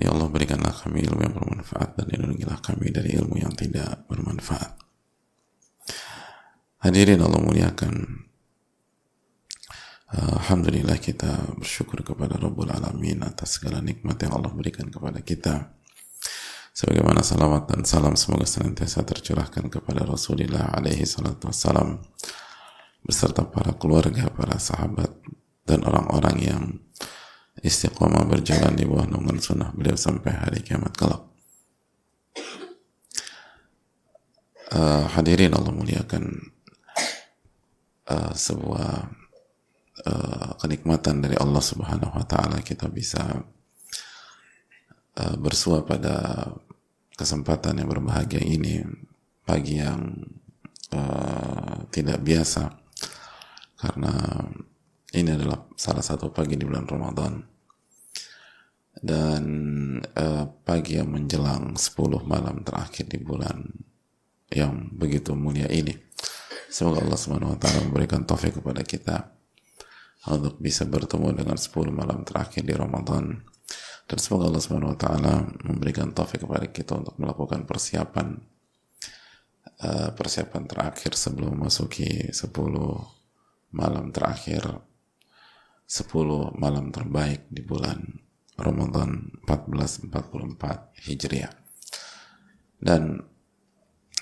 Ya Allah berikanlah kami ilmu yang bermanfaat dan lindungilah kami dari ilmu yang tidak bermanfaat. Hadirin Allah muliakan. Alhamdulillah kita bersyukur kepada Rabbul Alamin atas segala nikmat yang Allah berikan kepada kita. Sebagaimana salawat dan salam semoga senantiasa tercurahkan kepada Rasulullah alaihi salatu wassalam beserta para keluarga, para sahabat dan orang-orang yang istiqomah berjalan di bawah naungan sunnah beliau sampai hari kiamat kelak. Uh, hadirin Allah muliakan uh, sebuah uh, kenikmatan dari Allah Subhanahu Wa Taala kita bisa uh, bersua pada kesempatan yang berbahagia ini pagi yang uh, tidak biasa karena ini adalah salah satu pagi di bulan Ramadan dan uh, pagi yang menjelang 10 malam terakhir di bulan yang begitu mulia ini. Semoga Allah Subhanahu wa taala memberikan taufik kepada kita untuk bisa bertemu dengan 10 malam terakhir di Ramadan dan semoga Allah Subhanahu wa taala memberikan taufik kepada kita untuk melakukan persiapan uh, persiapan terakhir sebelum masuki 10 malam terakhir 10 malam terbaik di bulan Ramadan 1444 Hijriah. Dan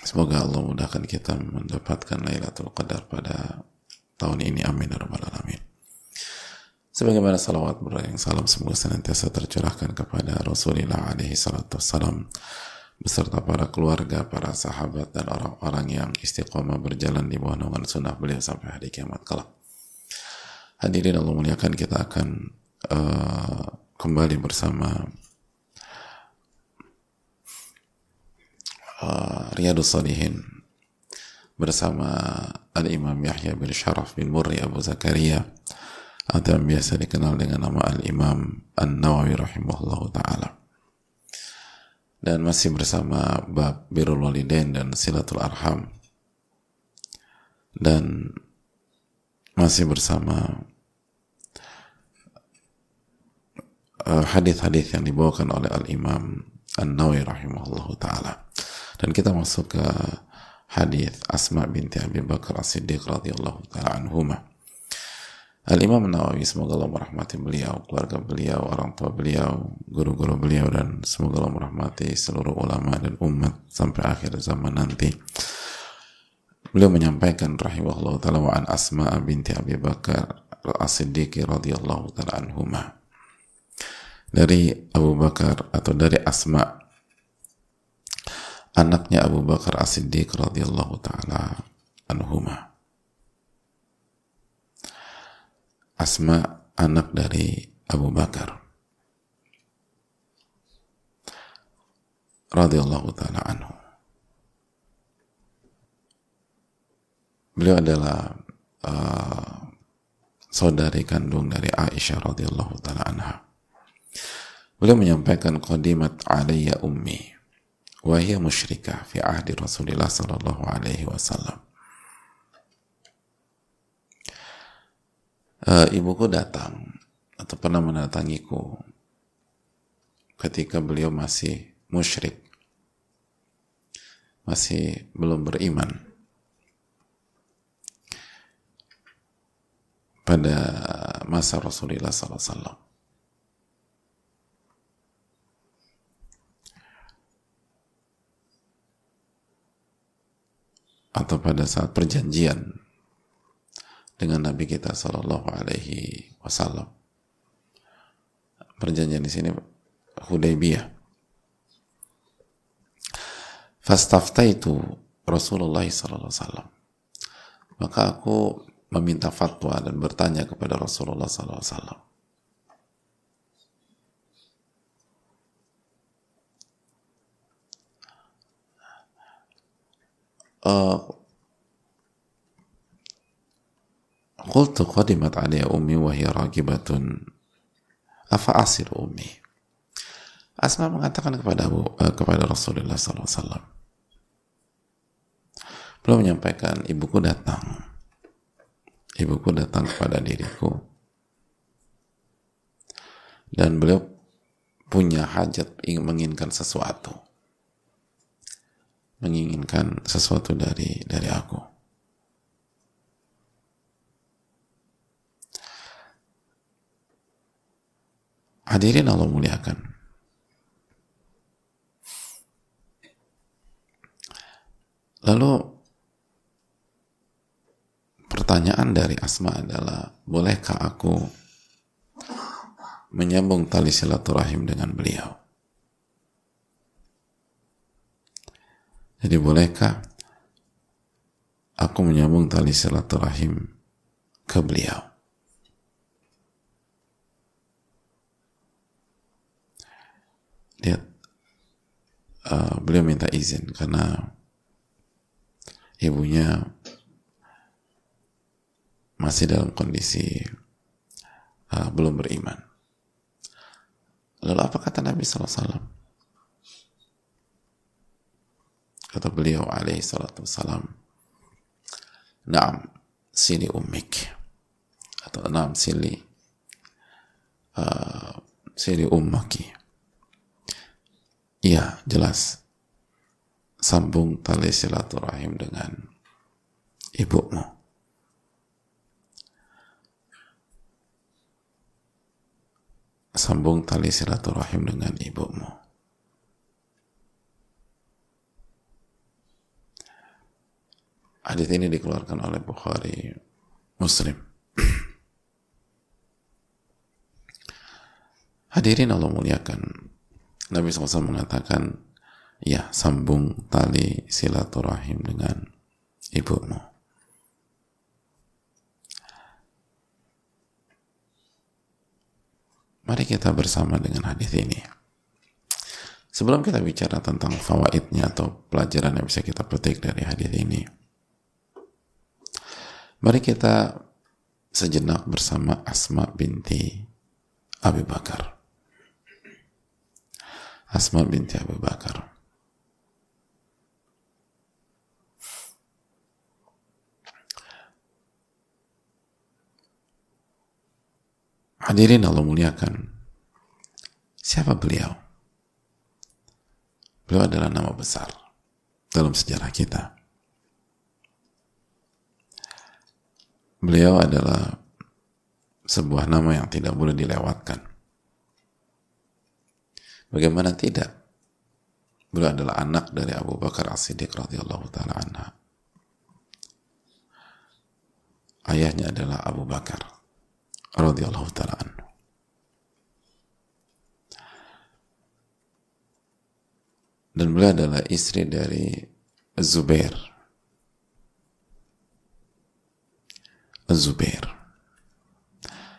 semoga Allah mudahkan kita mendapatkan Lailatul Qadar pada tahun ini. Amin ya rabbal alamin. Sebagaimana salawat yang salam semoga senantiasa tercurahkan kepada Rasulullah alaihi salatu wassalam beserta para keluarga, para sahabat dan orang-orang yang istiqomah berjalan di bawah naungan sunnah beliau sampai hari kiamat kelak. Hadirin Allah muliakan kita akan uh, kembali bersama uh, Riyadus Salihin bersama Al-Imam Yahya bin Sharaf bin Murri Abu Zakaria atau yang biasa dikenal dengan nama Al-Imam An-Nawawi rahimahullah ta'ala. Dan masih bersama bab Birul Walidain dan Silatul Arham. Dan masih bersama hadis-hadis yang dibawakan oleh Al-Imam An-Nawawi rahimahullah taala. Dan kita masuk ke hadis Asma binti Abi Bakar As-Siddiq radhiyallahu taala anhuma. Al-Imam Nawawi semoga Allah merahmati beliau, keluarga beliau, orang tua beliau, guru-guru beliau dan semoga Allah merahmati seluruh ulama dan umat sampai akhir zaman nanti. Beliau menyampaikan rahimahullah taala wa an Asma binti Abi Bakar As-Siddiq radhiyallahu taala anhuma dari Abu Bakar atau dari Asma anaknya Abu Bakar As-Siddiq radhiyallahu taala anhuma. Asma anak dari Abu Bakar radhiyallahu taala anhu. Beliau adalah uh, saudari kandung dari Aisyah radhiyallahu taala anha Beliau menyampaikan qadimat alayya ummi wa hiya musyrikah fi ahdi Rasulullah sallallahu alaihi wasallam. Uh, ibuku datang atau pernah mendatangiku ketika beliau masih musyrik masih belum beriman pada masa Rasulullah SAW. Atau pada saat perjanjian dengan Nabi kita Shallallahu Alaihi Wasallam. Perjanjian di sini Hudaybiyah. Fastaftaitu Rasulullah Sallallahu Alaihi Wasallam. Maka aku meminta fatwa dan bertanya kepada Rasulullah Sallallahu Alaihi Wasallam. Alayya ummi wa hiya ragibatun. Afa asir ummi? Asma mengatakan kepada Abu, uh, kepada Rasulullah SAW belum menyampaikan ibuku datang. Ibuku datang kepada diriku. Dan beliau punya hajat ingin menginginkan sesuatu menginginkan sesuatu dari dari aku Hadirin Allah muliakan. Lalu pertanyaan dari Asma adalah, bolehkah aku menyambung tali silaturahim dengan beliau? Jadi bolehkah aku menyambung tali silaturahim ke beliau? lihat uh, beliau minta izin karena ibunya masih dalam kondisi uh, belum beriman. Lalu apa kata Nabi SAW? Kata beliau alaihi salatu wassalam, Naam, sili ummik. Atau naam, sili uh, sili ummaki Iya, jelas. Sambung tali silaturahim dengan ibumu. Sambung tali silaturahim dengan ibumu. Hadis ini dikeluarkan oleh Bukhari Muslim. Hadirin Allah muliakan Nabi SAW mengatakan, ya sambung tali silaturahim dengan ibumu. Mari kita bersama dengan hadis ini. Sebelum kita bicara tentang fawaidnya atau pelajaran yang bisa kita petik dari hadis ini, mari kita sejenak bersama Asma binti Abu Bakar. Asma binti Abu Bakar. Hadirin Allah muliakan. Siapa beliau? Beliau adalah nama besar dalam sejarah kita. Beliau adalah sebuah nama yang tidak boleh dilewatkan. Bagaimana tidak? Beliau adalah anak dari Abu Bakar As-Siddiq radhiyallahu taala anha. Ayahnya adalah Abu Bakar radhiyallahu taala anhu. Dan beliau adalah istri dari Zubair. Zubair.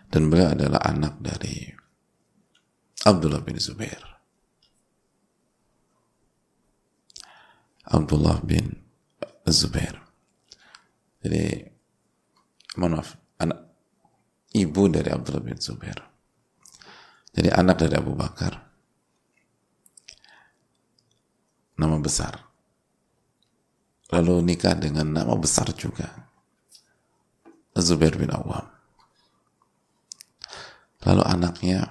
Dan beliau adalah anak dari Abdullah bin Zubair. Abdullah bin Zubair. Jadi, maaf, anak ibu dari Abdullah bin Zubair. Jadi anak dari Abu Bakar. Nama besar. Lalu nikah dengan nama besar juga. Zubair bin Awam. Lalu anaknya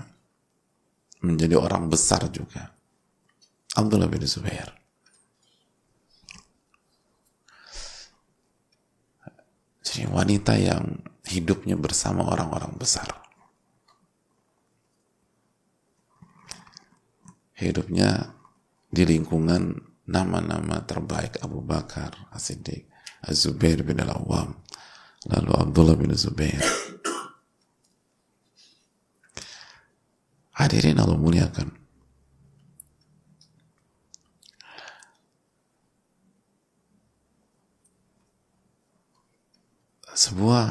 menjadi orang besar juga. Abdullah bin Zubair. Jadi wanita yang hidupnya bersama orang-orang besar. Hidupnya di lingkungan nama-nama terbaik Abu Bakar, As-Siddiq, Az-Zubair bin Al-Awwam, lalu Abdullah bin Zubair. Hadirin Allah muliakan. sebuah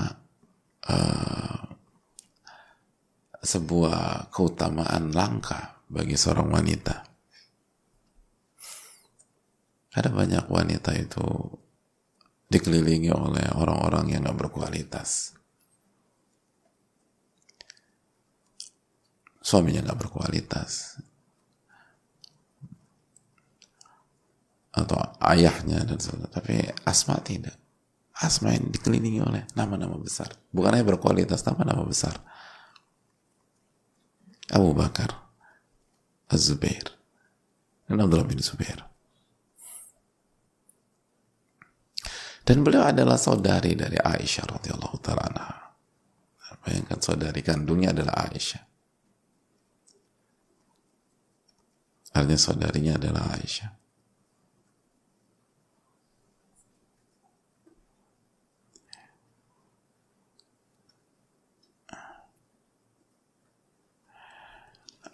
uh, sebuah keutamaan langka bagi seorang wanita. Ada banyak wanita itu dikelilingi oleh orang-orang yang gak berkualitas. Suaminya gak berkualitas. Atau ayahnya dan sebagainya. Tapi Asma tidak. Asma yang dikelilingi oleh nama-nama besar. Bukan hanya berkualitas, nama-nama besar. Abu Bakar, Az-Zubair, dan Abdullah bin Zubair. Dan beliau adalah saudari dari Aisyah radhiyallahu taala. Bayangkan saudari kandungnya adalah Aisyah. Artinya saudarinya adalah Aisyah.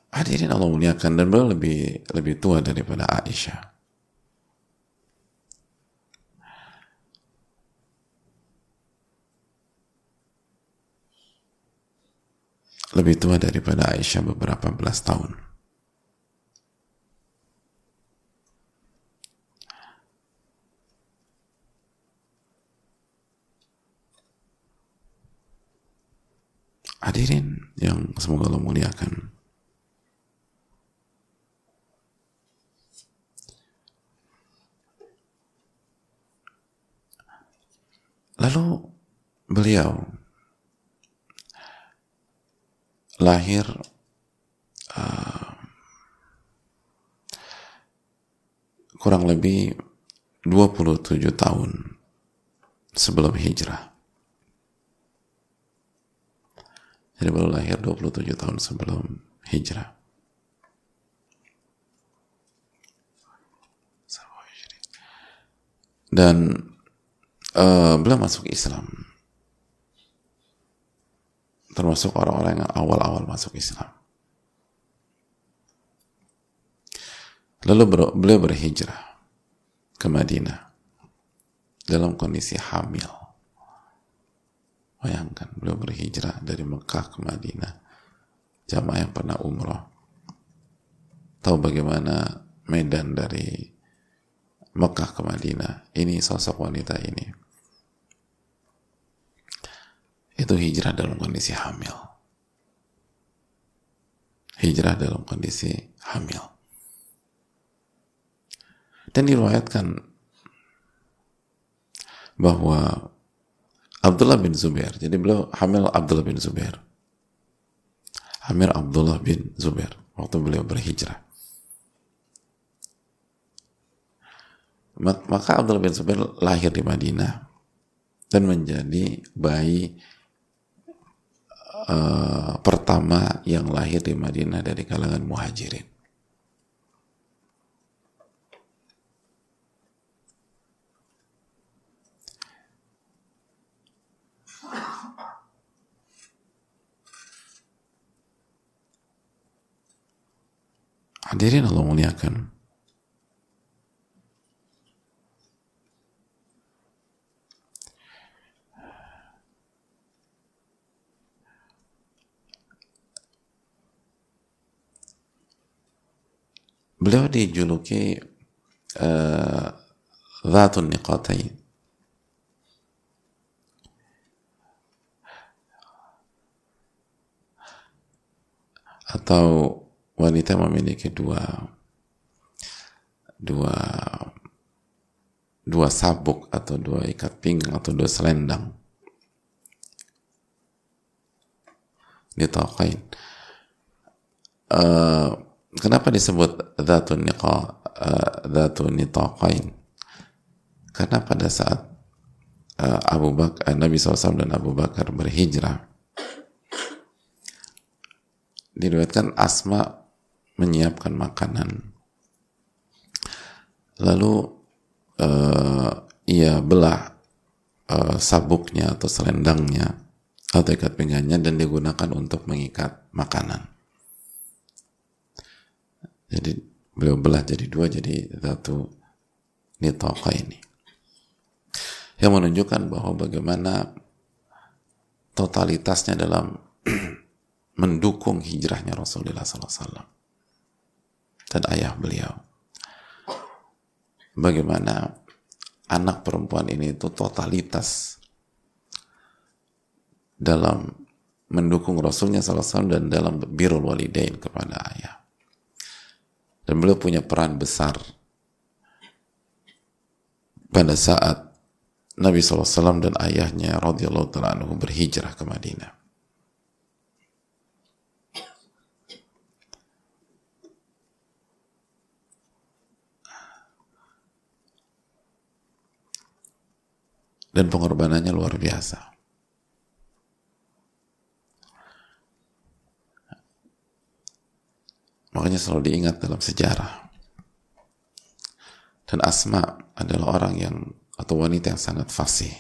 Hadirin Allah muliakan dan beliau lebih lebih tua daripada Aisyah. Lebih tua daripada Aisyah beberapa belas tahun. Hadirin yang semoga Allah muliakan. Lalu beliau lahir uh, kurang lebih 27 tahun sebelum hijrah. Jadi baru lahir 27 tahun sebelum hijrah. Dan uh, beliau masuk Islam termasuk orang-orang yang awal-awal masuk Islam. Lalu beliau berhijrah ke Madinah dalam kondisi hamil. Bayangkan, beliau berhijrah dari Mekah ke Madinah. Jamaah yang pernah umroh. Tahu bagaimana medan dari Mekah ke Madinah. Ini sosok wanita ini itu hijrah dalam kondisi hamil. Hijrah dalam kondisi hamil. Dan diriwayatkan bahwa Abdullah bin Zubair, jadi beliau hamil Abdullah bin Zubair. Hamil Abdullah bin Zubair waktu beliau berhijrah. Maka Abdullah bin Zubair lahir di Madinah dan menjadi bayi uh, pertama yang lahir di Madinah dari kalangan muhajirin. Hadirin Allah muliakan. Beliau dijuluki uh, Zatun Niqatain atau wanita memiliki dua dua dua sabuk atau dua ikat pinggang atau dua selendang. Di tauqain uh, Kenapa disebut Dhatun Niqa, uh, Nitaqain? Karena pada saat uh, Abu Bakar, uh, Nabi SAW dan Abu Bakar berhijrah, diriwayatkan Asma menyiapkan makanan. Lalu uh, ia belah uh, sabuknya atau selendangnya atau ikat pinggangnya dan digunakan untuk mengikat makanan. Jadi beliau belah jadi dua jadi satu nitoka ini. Yang menunjukkan bahwa bagaimana totalitasnya dalam mendukung hijrahnya Rasulullah SAW dan ayah beliau. Bagaimana anak perempuan ini itu totalitas dalam mendukung Rasulnya SAW dan dalam birul walidain kepada. Dan beliau punya peran besar pada saat Nabi SAW dan ayahnya radhiyallahu taala anhu berhijrah ke Madinah. Dan pengorbanannya luar biasa. Makanya selalu diingat dalam sejarah. Dan Asma adalah orang yang atau wanita yang sangat fasih.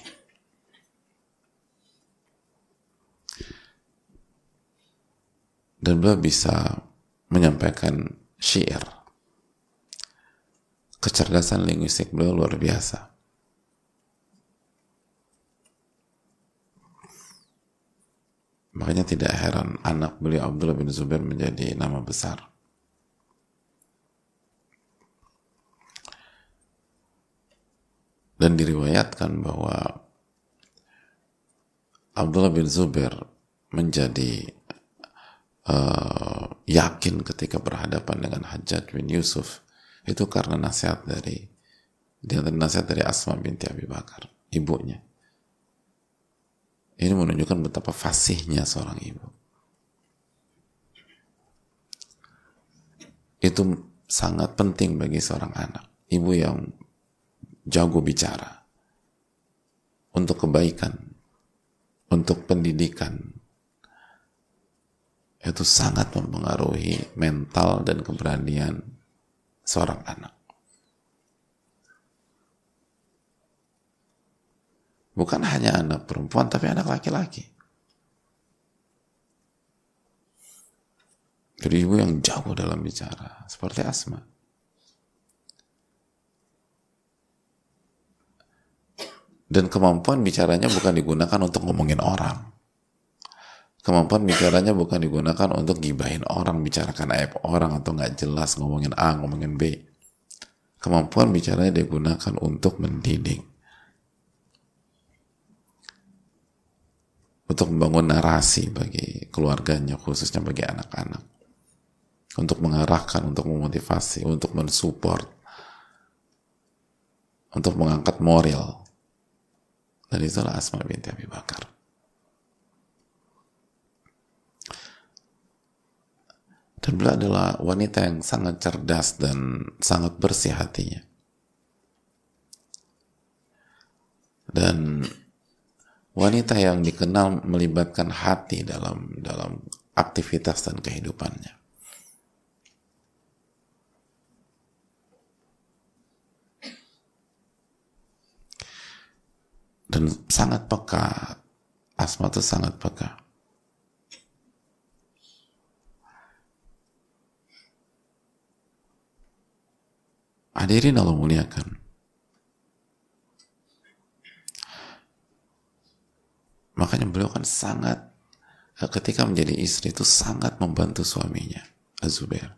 Dan beliau bisa menyampaikan syair. Kecerdasan linguistik beliau luar biasa. Makanya tidak heran anak beliau Abdullah bin Zubair menjadi nama besar. Dan diriwayatkan bahwa Abdullah bin Zubair menjadi uh, yakin ketika berhadapan dengan Hajjaj bin Yusuf itu karena nasihat dari dia nasihat dari Asma binti Abi Bakar, ibunya. Ini menunjukkan betapa fasihnya seorang ibu. Itu sangat penting bagi seorang anak. Ibu yang jago bicara untuk kebaikan, untuk pendidikan, itu sangat mempengaruhi mental dan keberanian seorang anak. Bukan hanya anak perempuan, tapi anak laki-laki. Jadi ibu yang jago dalam bicara, seperti Asma. Dan kemampuan bicaranya bukan digunakan untuk ngomongin orang. Kemampuan bicaranya bukan digunakan untuk gibahin orang, bicarakan aib orang atau nggak jelas ngomongin A, ngomongin B. Kemampuan bicaranya digunakan untuk mendidik. Untuk membangun narasi bagi keluarganya, khususnya bagi anak-anak. Untuk mengarahkan, untuk memotivasi, untuk mensupport. Untuk mengangkat moral dan itulah Asma binti Abi Bakar. Dan beliau adalah wanita yang sangat cerdas dan sangat bersih hatinya. Dan wanita yang dikenal melibatkan hati dalam dalam aktivitas dan kehidupannya. Dan sangat peka. Asma itu sangat peka. Hadirin Allah muliakan. Makanya beliau kan sangat ketika menjadi istri itu sangat membantu suaminya Azubair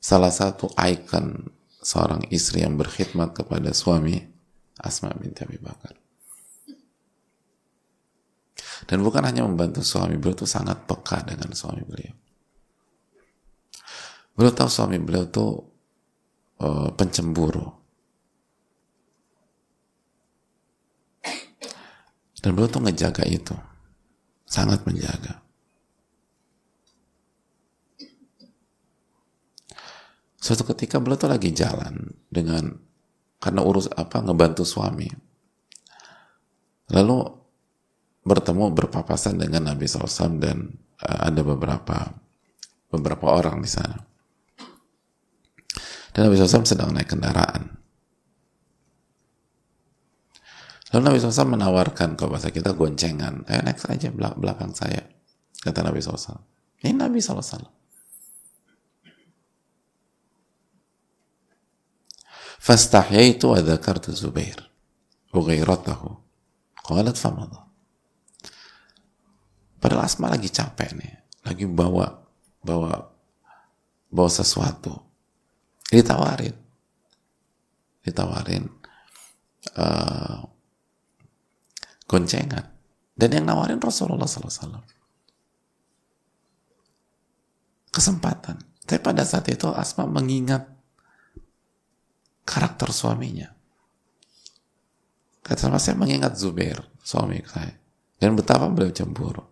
salah satu ikon seorang istri yang berkhidmat kepada suami Asma binti Abi Bakar dan bukan hanya membantu suami, beliau itu sangat peka dengan suami beliau. Beliau tahu suami beliau itu uh, pencemburu. Dan beliau tuh ngejaga itu. Sangat menjaga. Suatu ketika beliau tuh lagi jalan dengan karena urus apa ngebantu suami. Lalu bertemu berpapasan dengan Nabi SAW dan uh, ada beberapa beberapa orang di sana. Dan Nabi SAW sedang naik kendaraan. Lalu Nabi SAW menawarkan ke bahasa kita goncengan, ayo naik saja belakang saya, kata Nabi SAW. Ini Nabi SAW. Fastahyaitu wa dhakartu Zubair. Ughairatahu. Qalat famadha. Padahal Asma lagi capek nih, lagi bawa bawa bawa sesuatu. Ditawarin. Ditawarin. uh, goncengan dan yang nawarin Rasulullah SAW kesempatan tapi pada saat itu Asma mengingat karakter suaminya kata saya mengingat Zubair suami saya dan betapa beliau cemburu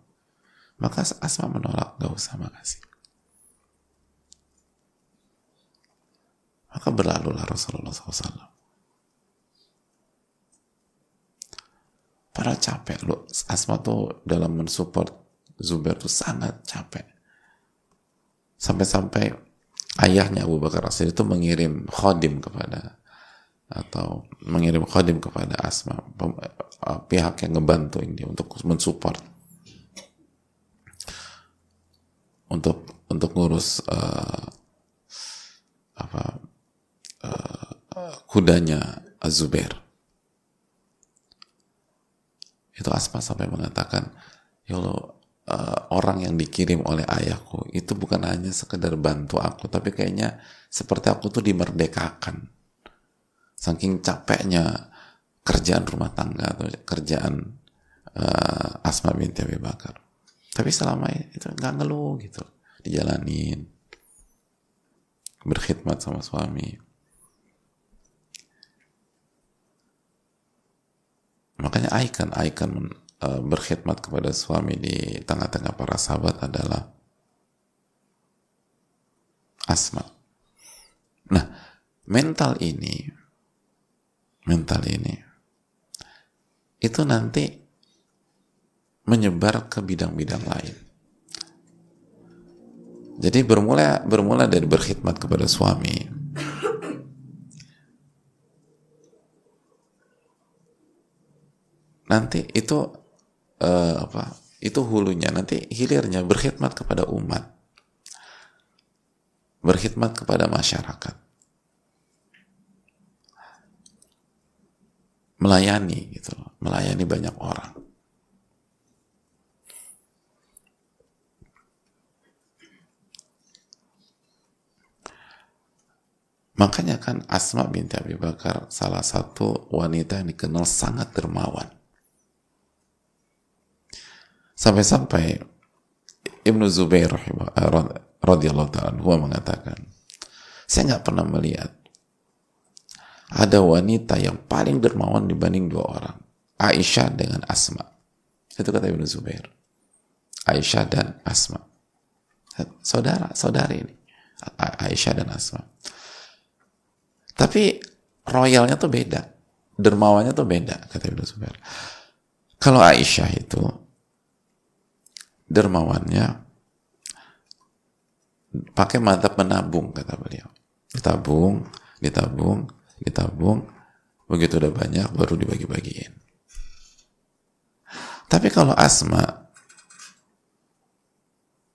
maka Asma menolak gak usah makasih. Maka berlalulah Rasulullah SAW para capek lo Asma tuh dalam mensupport Zubair tuh sangat capek. Sampai-sampai ayahnya Abu Bakar Rasul itu mengirim khodim kepada atau mengirim khodim kepada Asma eh, pihak yang ngebantu ini untuk mensupport untuk untuk ngurus uh, apa uh, kudanya Azubair itu Asma sampai mengatakan ya Allah uh, orang yang dikirim oleh ayahku itu bukan hanya sekedar bantu aku tapi kayaknya seperti aku tuh dimerdekakan. Saking capeknya kerjaan rumah tangga atau kerjaan uh, Asma binti Abi Bakar tapi selama itu nggak ngeluh gitu. Dijalanin. Berkhidmat sama suami. Makanya icon icon uh, berkhidmat kepada suami di tengah-tengah para sahabat adalah asma. Nah mental ini mental ini itu nanti menyebar ke bidang-bidang lain. Jadi bermula bermula dari berkhidmat kepada suami. Nanti itu uh, apa itu hulunya nanti hilirnya berkhidmat kepada umat. Berkhidmat kepada masyarakat. Melayani gitu melayani banyak orang Makanya kan Asma binti Abi Bakar salah satu wanita yang dikenal sangat dermawan. Sampai-sampai Ibnu Zubair eh, radhiyallahu ta'ala mengatakan, saya nggak pernah melihat ada wanita yang paling dermawan dibanding dua orang. Aisyah dengan Asma. Itu kata Ibnu Zubair. Aisyah dan Asma. Saudara, saudari ini. Aisyah dan Asma. Tapi royalnya tuh beda. Dermawannya tuh beda, kata Ibnu Zubair. Kalau Aisyah itu dermawannya pakai mantap menabung kata beliau ditabung ditabung ditabung begitu udah banyak baru dibagi-bagiin tapi kalau asma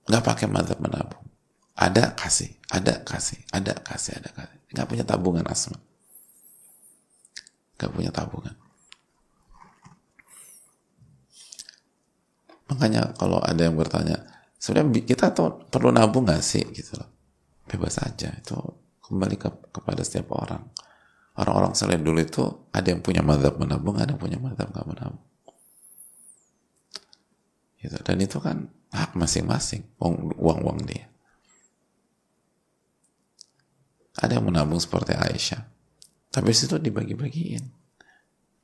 nggak pakai mantap menabung ada kasih ada kasih ada kasih ada kasih nggak punya tabungan asma nggak punya tabungan Makanya kalau ada yang bertanya, sebenarnya kita tuh perlu nabung gak sih gitu loh. Bebas aja itu kembali ke, kepada setiap orang. Orang-orang selain dulu itu ada yang punya madhab menabung, ada yang punya madhab nggak menabung. Gitu. Dan itu kan hak masing-masing, uang-uang dia. Ada yang menabung seperti Aisyah. Tapi situ dibagi-bagiin.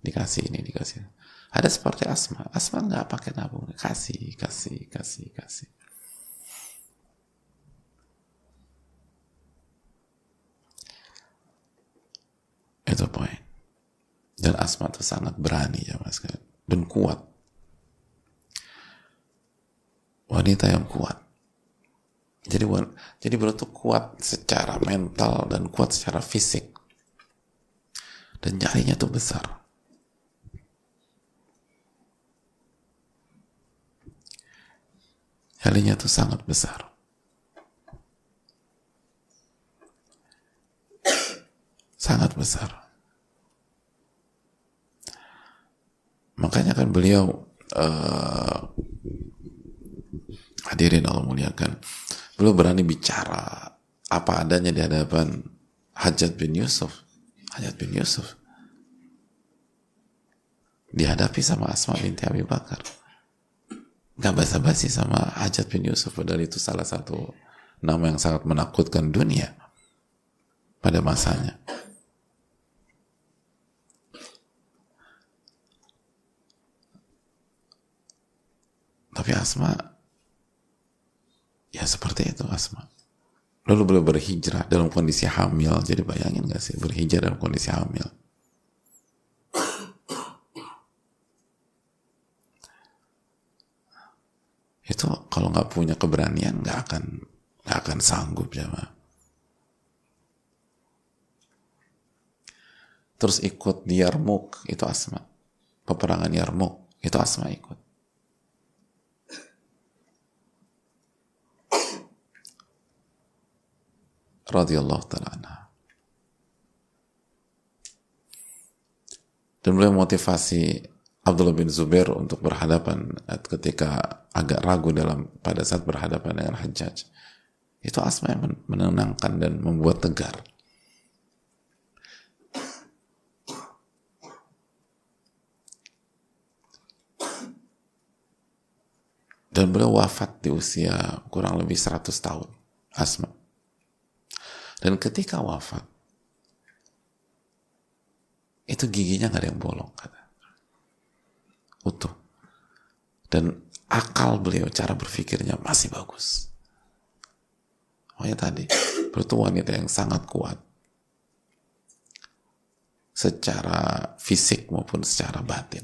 Dikasih ini, dikasih. Ada seperti Asma. Asma nggak pakai nabung. Kasih, kasih, kasih, kasih. Itu poin. Dan Asma itu sangat berani ya mas dan kuat. Wanita yang kuat. Jadi jadi beliau tuh kuat secara mental dan kuat secara fisik. Dan jarinya tuh besar. Kalinya itu sangat besar. Sangat besar. Makanya kan beliau uh, hadirin Allah muliakan. Beliau berani bicara apa adanya di hadapan Hajat bin Yusuf. Hajat bin Yusuf. dihadapi sama Asma binti Abi Bakar nggak basa-basi sama Hajat bin Yusuf padahal itu salah satu nama yang sangat menakutkan dunia pada masanya tapi Asma ya seperti itu Asma. Lalu beliau berhijrah dalam kondisi hamil. Jadi bayangin gak sih berhijrah dalam kondisi hamil. Itu kalau nggak punya keberanian nggak akan nggak akan sanggup ya terus ikut di Yarmuk itu Asma. Peperangan Yarmuk itu Asma ikut radhiyallahu taala dan beliau motivasi Abdullah bin Zubair untuk berhadapan ketika agak ragu dalam pada saat berhadapan dengan Hajjaj. Itu Asma yang menenangkan dan membuat tegar. Dan beliau wafat di usia kurang lebih 100 tahun. Asma. Dan ketika wafat, itu giginya nggak ada yang bolong kata utuh. Dan akal beliau, cara berpikirnya masih bagus. Oh ya tadi, berarti wanita yang sangat kuat. Secara fisik maupun secara batin.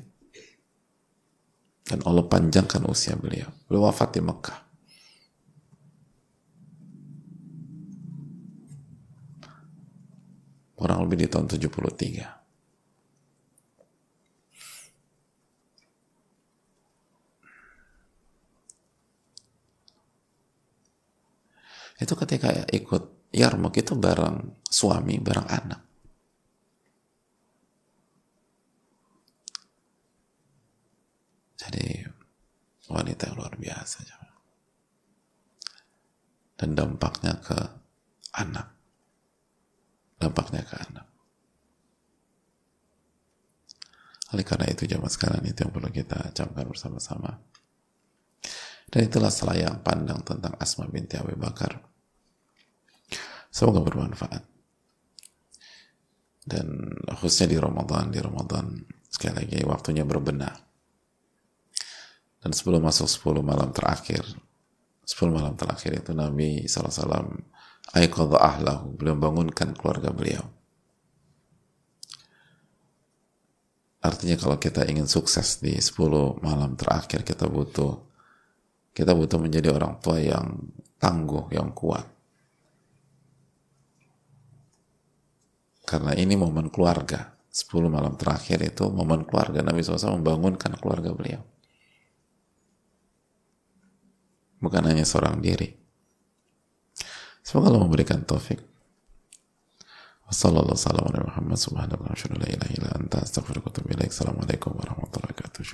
Dan Allah panjangkan usia beliau. Beliau wafat di Mekah. Kurang lebih di tahun 73. itu ketika ikut Yarmuk itu bareng suami, bareng anak. Jadi wanita yang luar biasa. Dan dampaknya ke anak. Dampaknya ke anak. Oleh karena itu zaman sekarang itu yang perlu kita camkan bersama-sama. Dan itulah selayang pandang tentang Asma binti Abu Bakar Semoga bermanfaat. Dan khususnya di Ramadan, di Ramadan sekali lagi waktunya berbenah. Dan sebelum masuk 10 malam terakhir, 10 malam terakhir itu Nabi SAW Aiqadha ahlahu, beliau bangunkan keluarga beliau. Artinya kalau kita ingin sukses di 10 malam terakhir kita butuh kita butuh menjadi orang tua yang tangguh, yang kuat. Karena ini momen keluarga. 10 malam terakhir itu momen keluarga. Nabi SAW membangunkan keluarga beliau. Bukan hanya seorang diri. Semoga Allah memberikan taufik. Wassalamualaikum warahmatullahi wabarakatuh. Assalamualaikum warahmatullahi wabarakatuh.